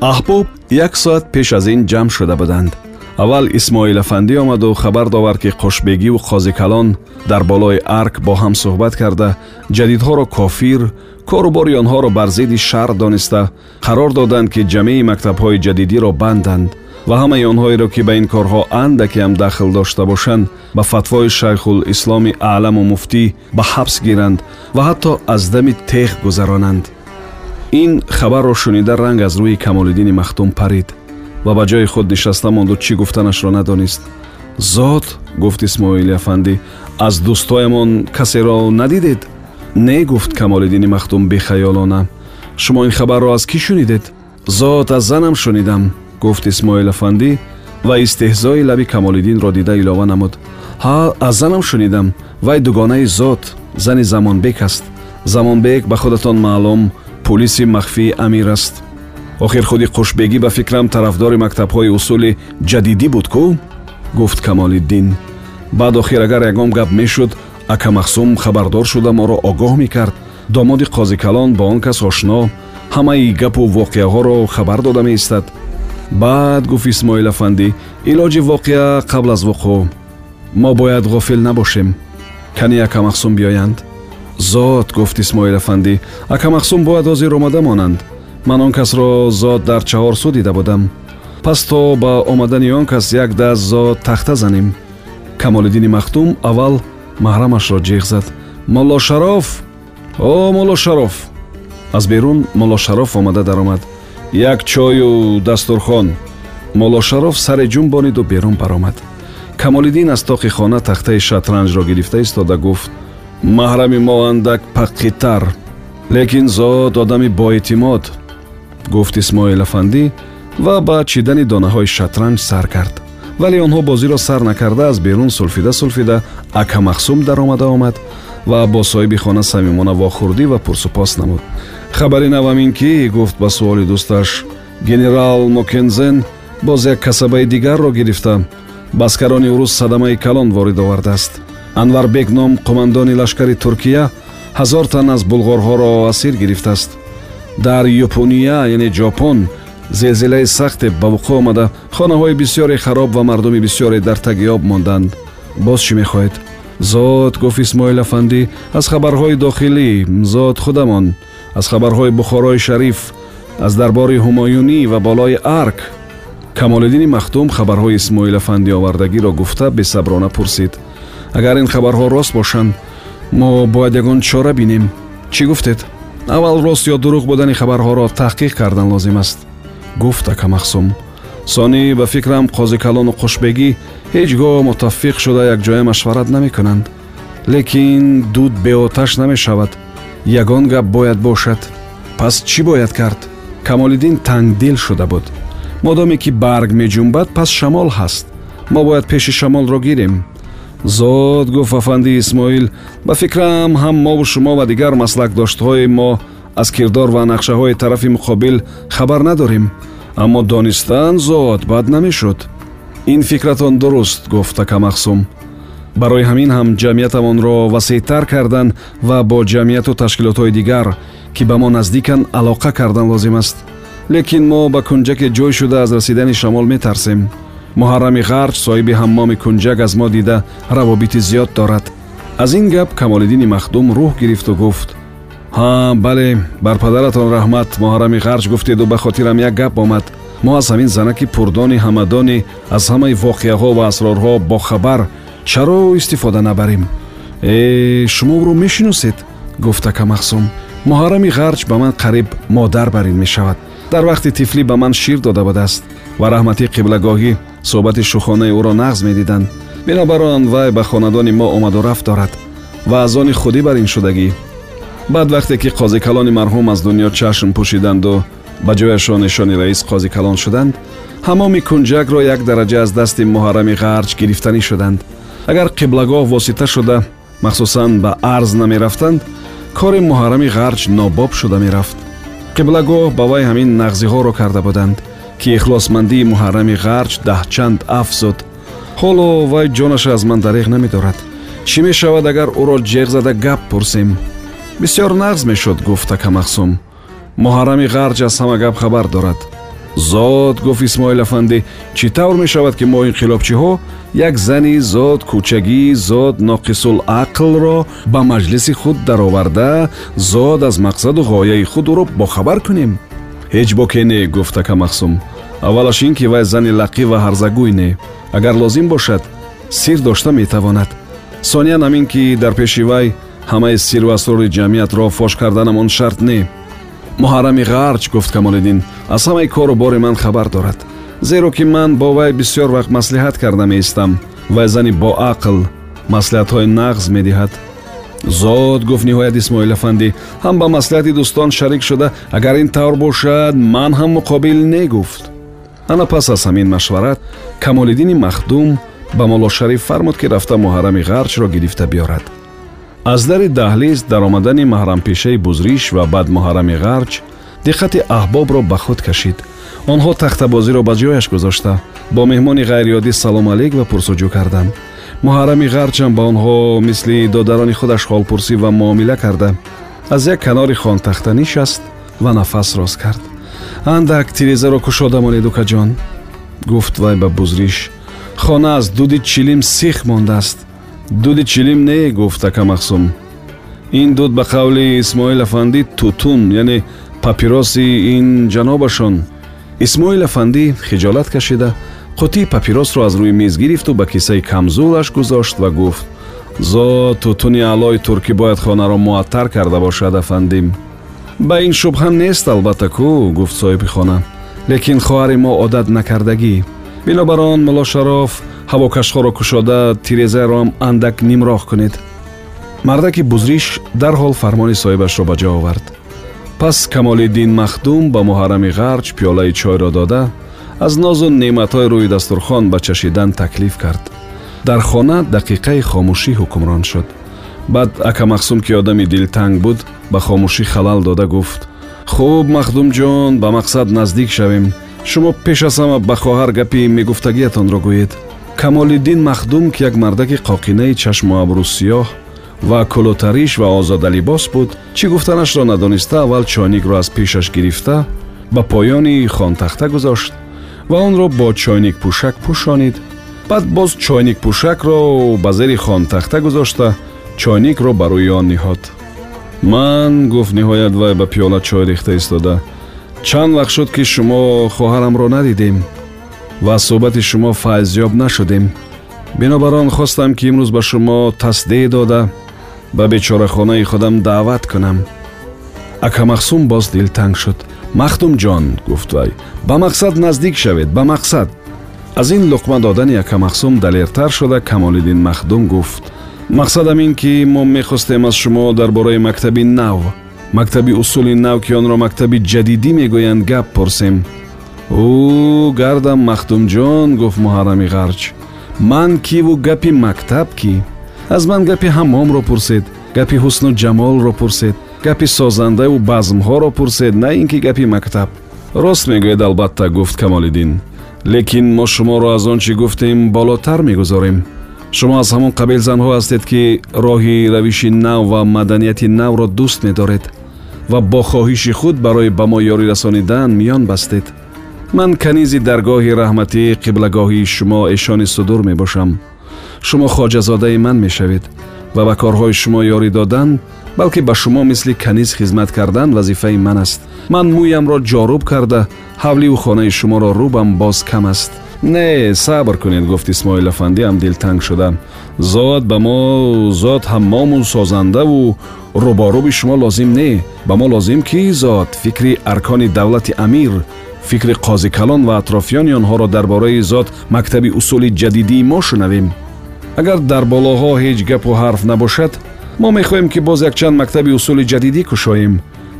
аҳбоб як соат пеш аз ин ҷамъ шуда буданд. Аввал исмоилафандӣ омаду хабар довард ки қошбегиву қозикалон дар болои арк бо ҳам суҳбат карда ҷадидҳоро кофир корубори онҳоро бар зидди шаҳр дониста қарор доданд ки ҷамеи мактабҳои ҷадидиро банданд ва ҳамаи онҳоеро ки ба ин корҳо андаке ҳам дахл дошта бошанд ба фатвои шайхулисломи аъламу муфтӣ ба ҳабс гиранд ва ҳатто аз дами теғ гузаронанд ин хабарро шунида ранг аз рӯи камолиддини махтум парид ва ба ҷои худ нишаста монду чӣ гуфтанашро надонист. Зот гуфт исмоили афандӣ аз дӯстоямон касеро надидед? Не гуфт камолиддини махтум бехаёлона. Шумо ин хабарро аз кӣ шунидед? Зот аз занам шунидам гуфт исмоилафандӣ ва истеҳзои лаби камолиддинро дида илова намуд. Ҳа аз занам шунидам. Вай дугонаи зот зани замонбек аст. Замонбек ба худатон маълум пулиси махфии амир аст. Охир худи қушбегӣ ба фикрам тарафдори мактабҳои усули ҷадидӣ буд кӯ гуфт камолиддин. Баъд охир агар ягон гап мешуд акамахсум хабардор шуда моро огоҳ мекард. Домоди қозикалон ба он кас ошно ҳамаи гапу воқеаҳоро хабар дода меистад. Баъд гуфт исмоилафандӣ илоҷи воқеа қабл аз вуқӯъ. Мо бояд ғофил набошем. Кани акамахсум биёянд зот гуфт исмоилафандӣ акамахсум бояд ҳозир омада монанд. Ман он касро зот дар чаҳор су дида будам. Пас то ба омадани он кас як даст зот тахта занем. Камолиддини махтум аввал маҳрамашро ҷиғ зад. Молло шароф! О молло шароф! Аз берун молло шароф омада даромад. Як чою дастурхон! Молошароф саре ҷум бониду берун баромад! Камолиддин аз тоқи хона тахтаи шатранҷро гирифта истода гуфт маҳрами мо андак паққитар. Лекин зод одами боэътимод гуфт исмоилафандӣ ва ба чидани донаҳои шатранҷ сар кард. Вале онҳо бозиро сар накарда аз берун сулфида сулфида акамахсум даромада омад ва бо соҳиби хона самимона вохӯрдӣ ва пурсупос намуд. Хабари навам ин ки гуфт ба суоли дӯсташ генерал мокензен боз як касабаи дигарро гирифта. Баскарони урус садамаи калон ворид овардааст анварбек ном қумандони лашкари туркия ҳазор тан аз булғорҳоро асир гирифтааст. Дар юпония яъне ҷопон зелзилаи сахте ба вуқӯъ омада хонаҳои бисёре хароб ва мардуми бисёре дар тагиёб монданд. Боз чӣ мехоҳед? Зод гуфт исмоилафандӣ аз хабарҳои дохилӣ зод худамон. Аз хабарҳои бухорои шариф аз дарбори ҳумоюнӣ ва болои арк. Камолиддини махтум хабарҳои исмоилафандӣ овардагиро гуфта бесаброна пурсид агар ин хабарҳо рост бошанд мо бояд ягон чора бинем. Чӣ гуфтед? Аввал рост ё дурӯғ будани хабарҳоро таҳқиқ кардан лозим аст. Гуфт акамахсум сонӣ ба фикрам қозикалону қушбегӣ ҳеҷ гоҳ мутаффиқ шуда якҷоя машварат намекунанд. Лекин дуд беоташ намешавад. Ягон гап бояд бошад. Пас чӣ бояд кард? Камолиддин тангдил шуда буд. Модоме ки барг меҷумбад пас шамол ҳаст. Мо бояд пеши шамолро гирем зод гуфт афанди исмоил ба фикрам ҳам мову шумо ва дигар маслакдоштҳои мо аз кирдор ва нақшаҳои тарафи муқобил хабар надорем. Аммо донистан зод бад намешуд. Ин фикратон дуруст гуфт акамахсум барои ҳамин ҳам ҷамъиятамонро васеътар кардан ва бо ҷамъияту ташкилотҳои дигар ки ба мо наздиканд алоқа кардан лозим аст. Лекин мо ба кунҷаке ҷой шуда аз расидани шамол метарсем муҳаррами ғарҷ соҳиби ҳаммоми кунҷак аз мо дида равобити зиёд дорад аз ин гап камолиддини махдум рӯҳ гирифту гуфт ҳа бале бар падаратон раҳмат муҳаррами ғарҷ гуфтеду ба хотирам як гап омад мо аз ҳамин занаки пурдони ҳамадонӣ аз ҳамаи воқеаҳо ва асрорҳо бохабар чаро истифода набарем э шумо ӯро мешиносед гуфт акамахсум муҳаррами ғарҷ ба ман қариб модар барин мешавад дар вақти тифлӣ ба ман шир дода будааст ва раҳмати қиблагоҳӣ суҳбати шухонаи ӯро нағз медиданд бинобар он вай ба хонадони мо омаду рафт дорад ва аз они худӣ бар ин шудагӣ баъд вақте ки қозикалони марҳум аз дунё чашм пӯшиданду ба ҷояшон нишони раис қозикалон шуданд ҳамоми кунҷакро як дараҷа аз дасти муҳаррами ғарҷ гирифтанӣ шуданд агар қиблагоҳ восита шуда махсусан ба арз намерафтанд кори муҳаррами ғарҷ нобоб шуда мерафт қиблагоҳ ба вай ҳамин нағзиҳоро карда буданд ки ихлосмандии муҳаррами ғарҷ даҳчанд афзуд. Ҳоло вай ҷонаша аз ман дареғ намедорад чӣ мешавад агар ӯро ҷеғ зада гап пурсем? Бисёр нағз мешуд гуфт акамахсум муҳаррами ғарҷ аз ҳама гап хабар дорад. Зод гуфт исмоил афандӣ чӣ тавр мешавад ки мо инқилобчиҳо як зани зод кӯчагӣ зод ноқисулақлро ба маҷлиси худ дароварда зод аз мақсаду ғояи худ ӯро бохабар кунем ҳеҷ боке не гуфт акамахсум аввалаш ин ки вай зани лақӣ ва ҳарзагӯй не. Агар лозим бошад сир дошта метавонад. Сониян ҳамин ки дар пеши вай ҳамаи сиру асрори ҷамъиятро фош карданам он шарт не. Муҳаррами ғарҷ гуфт камолиддин аз ҳамаи кору бори ман хабар дорад. Зеро ки ман бо вай бисёр вақт маслиҳат карда меистам. Вай зани боақл маслиҳатҳои нағз медиҳад зод гуфт ниҳоят исмоил афандӣ ҳам ба маслиҳати дӯстон шарик шуда. Агар ин тавр бошад ман ҳам муқобил не гуфт ана пас аз ҳамин машварат камолиддини махдум ба молошариф фармуд ки рафта муҳаррами ғарҷро гирифта биёрад. Аз дари даҳлиз даромадани маҳрампешаи бузриш ва баъд муҳаррами ғарҷ диққати аҳбобро ба худ кашид. Онҳо тахтабозиро ба ҷояш гузошта. Бо меҳмони ғайриёдӣ салом алейк ва пурсуҷӯ карданд муҳаррами ғарҷам ба онҳо мисли додарони худаш ҳолпурсӣ ва муомила карда. Аз як канори хонтахта нишаст ва нафас рост кард. Андак тирезаро кушода монед укаҷон гуфт вай ба бузриш. Хона аз дуди чилим сих мондааст дуди чилим не гуфт акамахсум ин дуд ба қавли исмоил афандӣ тутун яъне папироси ин ҷанобашон исмоил афандӣ хиҷолат кашида қутии папиросро аз рӯи миз гирифту ба кисаи камзулаш гузошт ва гуфт зо тутуни аълои туркӣ бояд хонаро муаттар карда бошад афандим. Ба ин шубҳа нест албатта кӯ гуфт соҳиби хона. Лекин хоҳари мо одат накардагӣ. Бинобар он мулло шароф ҳавокашҳоро кушода тирезаероам андак нимроҳ кунед мардаки бузриш дарҳол фармони соҳибашро ба ҷо овард. Пас камолиддин махдум ба муҳаррами ғарҷ пиёлаи чойро дода аз нозу неъматҳои рӯи дастурхон ба чашидан таклиф кард. Дар хона дақиқаи хомӯшӣ ҳукмрон шуд. Баъд акамахсум ки одами дилтанг буд ба хомӯшӣ халал дода гуфт. Хуб махдумҷон ба мақсад наздик шавем. Шумо пеш аз ҳама ба хоҳар гапи мегуфтагиятонро гӯед. Камолиддин махдум ки як мардаки қоқинаи чашму абру сиёҳ ва кулутариш ва озодалибос буд чӣ гуфтанашро надониста аввал чойникро аз пешаш гирифта ба поёни хонтахта гузошт ва онро бо чойникпӯшак пӯшонид. Баъд боз чойникпӯшакро ба зери хонтахта гузошта чойникро ба рӯи он ниҳод. Ман гуфт ниҳоят вай ба пиёла чой рехта истода. Чанд вақт шуд ки шумо хоҳарамро надидем ва аз суҳбати шумо файзёб нашудем. Бинобар он хостам ки имрӯз ба шумо тасдеъ дода ба бечорахонаи худам даъват кунам. Акамахсум боз дилтанг шуд махдумҷон гуфт вай ба мақсад наздик шавед ба мақсад аз ин луқма додани акамахсум далертар шуда камолиддин махдум гуфт мақсадам ин ки мо мехостем аз шумо дар бораи мактаби нав. Мактаби усули нав ки онро мактаби ҷадидӣ мегӯянд гап пурсем ӯ гардам махдумҷон гуфт муҳаррами ғарҷ ман киву гапи мактаб кӣ аз ман гапи ҳаммомро пурсед гапи ҳусну ҷамолро пурсед гапи созандаву базмҳоро пурсед на ин ки гапи мактаб рост мегӯед албатта гуфт камолиддин лекин мо шуморо аз он чӣ гуфтем болотар мегузорем шумо аз ҳамон қабил занҳо ҳастед ки роҳи равиши нав ва маданияти навро дӯст медоред ва бо хоҳиши худ барои ба мо ёрӣ расонидан миён бастед ман канизи даргоҳи раҳматӣ қиблагоҳии шумо эшони судур мебошам шумо хоҷазодаи ман мешавед ва ба корҳои шумо ёрӣ додан балки ба шумо мисли каниз хизмат кардан вазифаи ман аст. Ман мӯямро ҷоруб карда ҳавливу хонаи шуморо рӯбам боз кам аст. Не сабр кунед гуфт исмоил афандӣ ам дилтанг шуда зод ба мо зод ҳаммому созандаву рӯборӯби шумо лозим не. Ба мо лозим ки зод? Фикри аркони давлати амир фикри қозикалон ва атрофиёни онҳоро дар бораи зот мактаби усули ҷадидии мо шунавем. Агар дар болоҳо ҳеҷ гапу ҳарф набошад мо мехоҳем ки боз якчанд мактаби усули ҷадидӣ кушоем.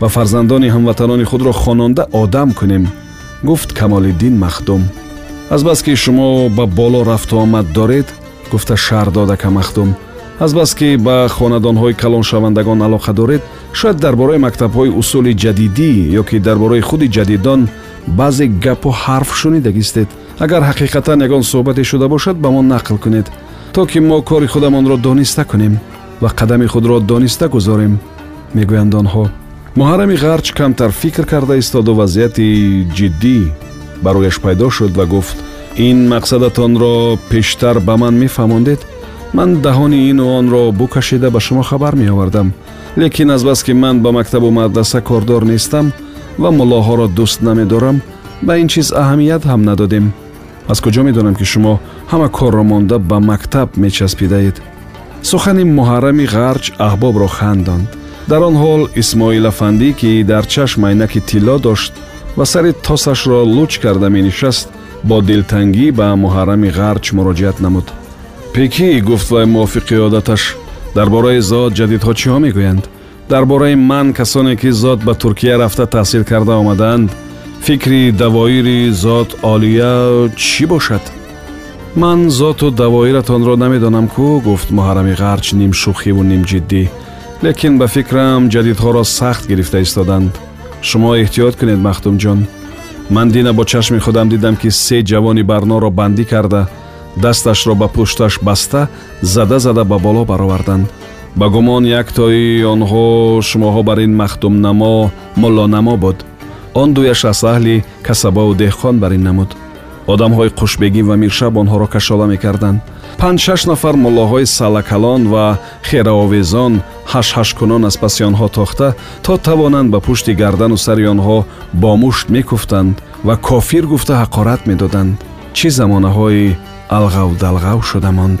Ва фарзандони ҳамватанони худро хононда одам кунем. Гуфт камолиддин махдум. Азбаски шумо ба боло рафту омад доред гуфта шаҳр додака махдум. Азбаски ба хонадонҳои калоншавандагон алоқа доред шояд дар бораи мактабҳои усули ҷадидӣ ё ки дар бораи худи ҷадидон баъзе гапу ҳарф шунидагистед агар ҳақиқатан ягон суҳбате шуда бошад ба мо нақл кунед. То ки мо кори худамонро дониста кунем ва қадами худро дониста гузорем мегӯянд онҳо. Муҳаррами ғарч камтар фикр карда истоду вазъияти ҷиддӣ ба рӯяш пайдо шуд ва гуфт ин мақсадатонро пештар ба ман мефаҳмондед. Ман даҳони ину онро букашида ба шумо хабар меовардам. Лекин азбаски ман ба мактабу мадраса кордор нестам ва муллоҳоро дӯст намедорам ба ин чиз аҳамият ҳам надодем. Аз куҷо медонам ки шумо ҳама корро монда ба мактаб мечаспидаед сухани муҳаррами ғарч аҳбобро хандонд дар он ҳол исмоилафандӣ ки дар чашм айнаки тилло дошт ва сари тосашро луч карда менишаст бо дилтангӣ ба муҳаррами ғарч муроҷиат намуд. Пекӣ гуфт вай мувофиқи одаташ дар бораи зод ҷадидҳо чиҳо мегӯянд? Дар бораи ман касоне ки зод ба туркия рафта таҳсил карда омадаанд фикри давоири зод олия чӣ бошад ман зоту давоиратонро намедонам кӯ гуфт муҳаррами ғарч ним шӯхиву ним ҷиддӣ. Лекин ба фикрам ҷадидҳоро сахт гирифта истоданд. Шумо эҳтиёт кунед махдумҷон ман дина бо чашми худам дидам ки се ҷавони барноро бандӣ карда дасташро ба пушташ баста зада зада ба боло бароварданд. Ба гумон яктои онҳо шумоҳо бар ин махдумнамо муллонамо буд. Он дуяш аз аҳли касабову деҳқон бар ин намуд одамҳои қушбегӣ ва миршаб онҳоро кашола мекарданд. Панҷ-шаш нафар муллоҳои салакалон ва хераовезон ҳашҳашкунон аз паси онҳо тохта то тавонанд ба пушти гардану сари онҳо бо мушт мекуфтанд ва кофир гуфта ҳақорат медоданд. Чӣ замонаҳои алғавдалғав шуда монд